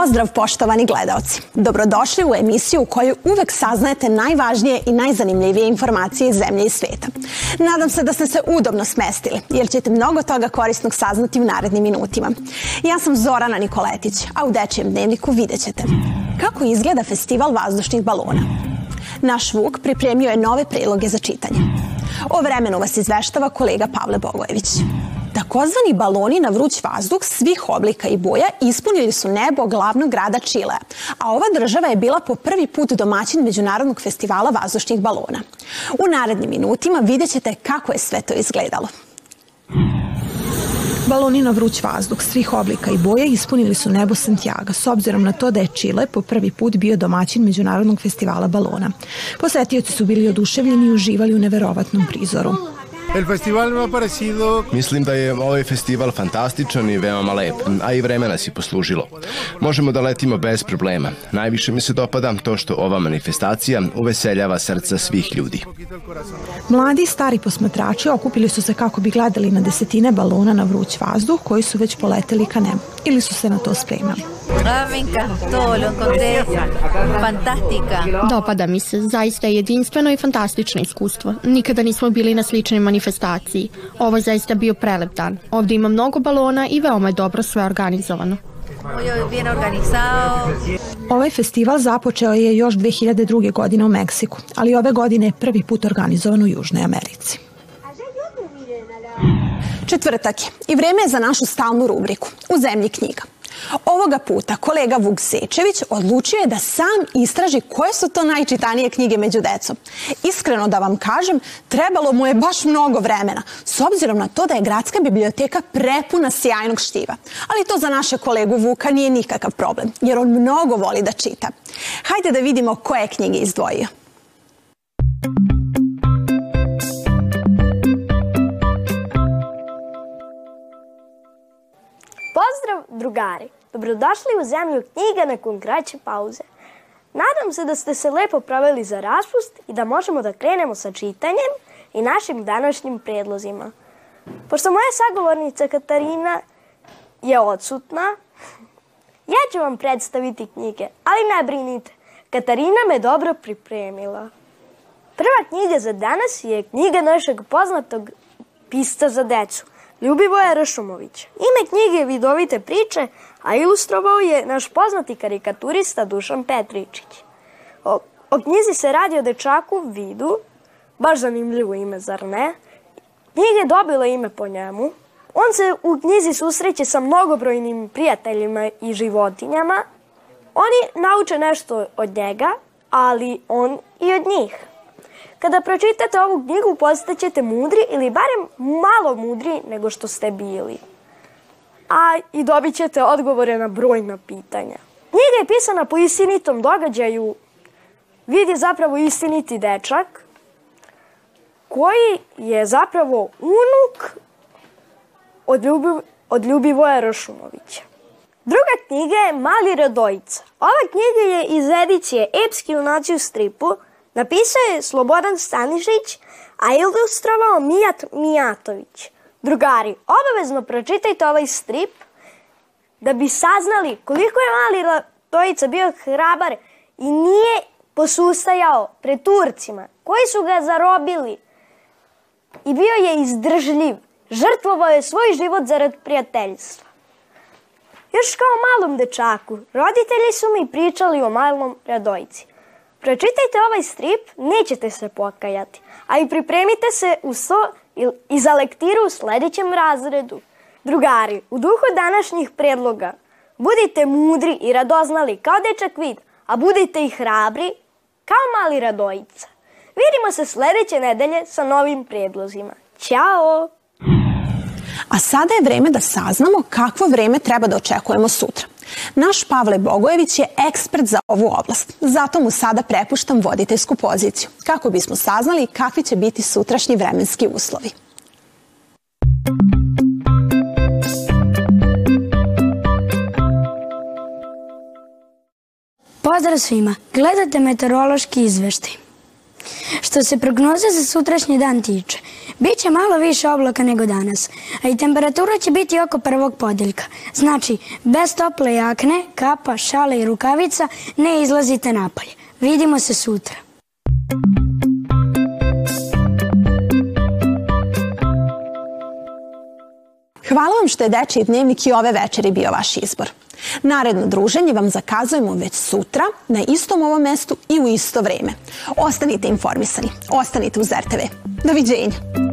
Pozdrav poštovani gledaoci. Dobrodošli u emisiju u kojoj uvek saznajete najvažnije i najzanimljivije informacije iz zemlje i sveta. Nadam se da ste se udobno smestili, jer ćete mnogo toga korisnog saznati u narednim minutima. Ja sam Zorana Nikoletić, a u Dečijem dnevniku vidjet ćete kako izgleda festival vazdušnih balona. Naš Vuk pripremio je nove priloge za čitanje. O vremenu vas izveštava kolega Pavle Bogojević. Takozvani baloni na vruć vazduh svih oblika i boja ispunili su nebo glavnog grada Čilea, a ova država je bila po prvi put domaćin Međunarodnog festivala vazdušnih balona. U narednim minutima vidjet ćete kako je sve to izgledalo. Baloni na vruć vazduh svih oblika i boja ispunili su nebo Santiago, s obzirom na to da je Čile po prvi put bio domaćin Međunarodnog festivala balona. Posetioci su bili oduševljeni i uživali u neverovatnom prizoru. El festival me ha parecido... Mislim da je ovaj festival fantastičan i veoma lep, a i vremena si poslužilo. Možemo da letimo bez problema. Najviše mi se dopada to što ova manifestacija uveseljava srca svih ljudi. Mladi i stari posmatrači okupili su se kako bi gledali na desetine balona na vruć vazduh koji su već poleteli ka nemu ili su se na to spremali. Dopada mi se, zaista je jedinstveno i fantastično iskustvo. Nikada nismo bili na sličnim manifestacijama manifestaciji. Ovo je zaista bio prelep dan. Ovde ima mnogo balona i veoma je dobro sve organizovano. Ovaj festival započeo je još 2002. godine u Meksiku, ali ove godine je prvi put organizovan u Južnoj Americi. Četvrtak je i vreme je za našu stalnu rubriku U zemlji knjiga. Ovoga puta kolega Vuk Sečević odlučio je da sam istraži koje su to najčitanije knjige među decom. Iskreno da vam kažem, trebalo mu je baš mnogo vremena, s obzirom na to da je gradska biblioteka prepuna sjajnog štiva. Ali to za naše kolegu Vuka nije nikakav problem, jer on mnogo voli da čita. Hajde da vidimo koje knjige izdvojio. Pozdrav, drugari! Dobrodošli u zemlju knjiga nakon kraće pauze. Nadam se da ste se lepo proveli za raspust i da možemo da krenemo sa čitanjem i našim današnjim predlozima. Pošto moja sagovornica Katarina je odsutna, ja ću vam predstaviti knjige, ali ne brinite, Katarina me dobro pripremila. Prva knjiga za danas je knjiga našeg poznatog pista za decu – Ljubivoje Ršumović. Ime knjige Vidovite priče, a ilustrovao je naš poznati karikaturista Dušan Petričić. O, o knjizi se radi o dečaku Vidu, baš zanimljivo ime, zar ne? Knjiga je dobila ime po njemu. On se u knjizi susreće sa mnogobrojnim prijateljima i životinjama. Oni nauče nešto od njega, ali on i od njih. Kada pročitate ovu knjigu postaćete mudri ili barem malo mudri nego što ste bili. A i dobit ćete odgovore na brojna pitanja. Knjiga je pisana po istinitom događaju. Vidi zapravo istiniti dečak koji je zapravo unuk od, ljubiv, od Ljubivoja Rašumovića. Druga knjiga je Mali Radojica. Ova knjiga je iz edicije Epski u nađu stripu – Napisao je Slobodan Stanišić, a ilustrovao Mijat Mijatović. Drugari, obavezno pročitajte ovaj strip da bi saznali koliko je mali Latojica bio hrabar i nije posustajao pred Turcima koji su ga zarobili i bio je izdržljiv. Žrtvovao je svoj život zarad prijateljstva. Još kao malom dečaku, roditelji su mi pričali o malom radojci. Pročitajte ovaj strip, nećete se pokajati, a i pripremite se u so i za lektiru u sledećem razredu. Drugari, u duhu današnjih predloga, budite mudri i radoznali kao dečak vid, a budite i hrabri kao mali radojica. Vidimo se sledeće nedelje sa novim predlozima. Ćao! A sada je vreme da saznamo kakvo vreme treba da očekujemo sutra. Naš Pavle Bogojević je ekspert za ovu oblast, zato mu sada prepuštam voditeljsku poziciju, kako bismo saznali kakvi će biti sutrašnji vremenski uslovi. Pozdrav svima, gledate meteorološki izveštaj. Što se prognoze za sutrašnji dan tiče, Biće malo više oblaka nego danas, a i temperatura će biti oko prvog podeljka. Znači, bez tople jakne, kapa, šale i rukavica ne izlazite napolje. Vidimo se sutra. Hvala vam što je Dečiji dnevnik i ove večeri bio vaš izbor. Naredno druženje vam zakazujemo već sutra na istom ovom mestu i u isto vreme. Ostanite informisani, ostanite uz RTV. Doviđenja!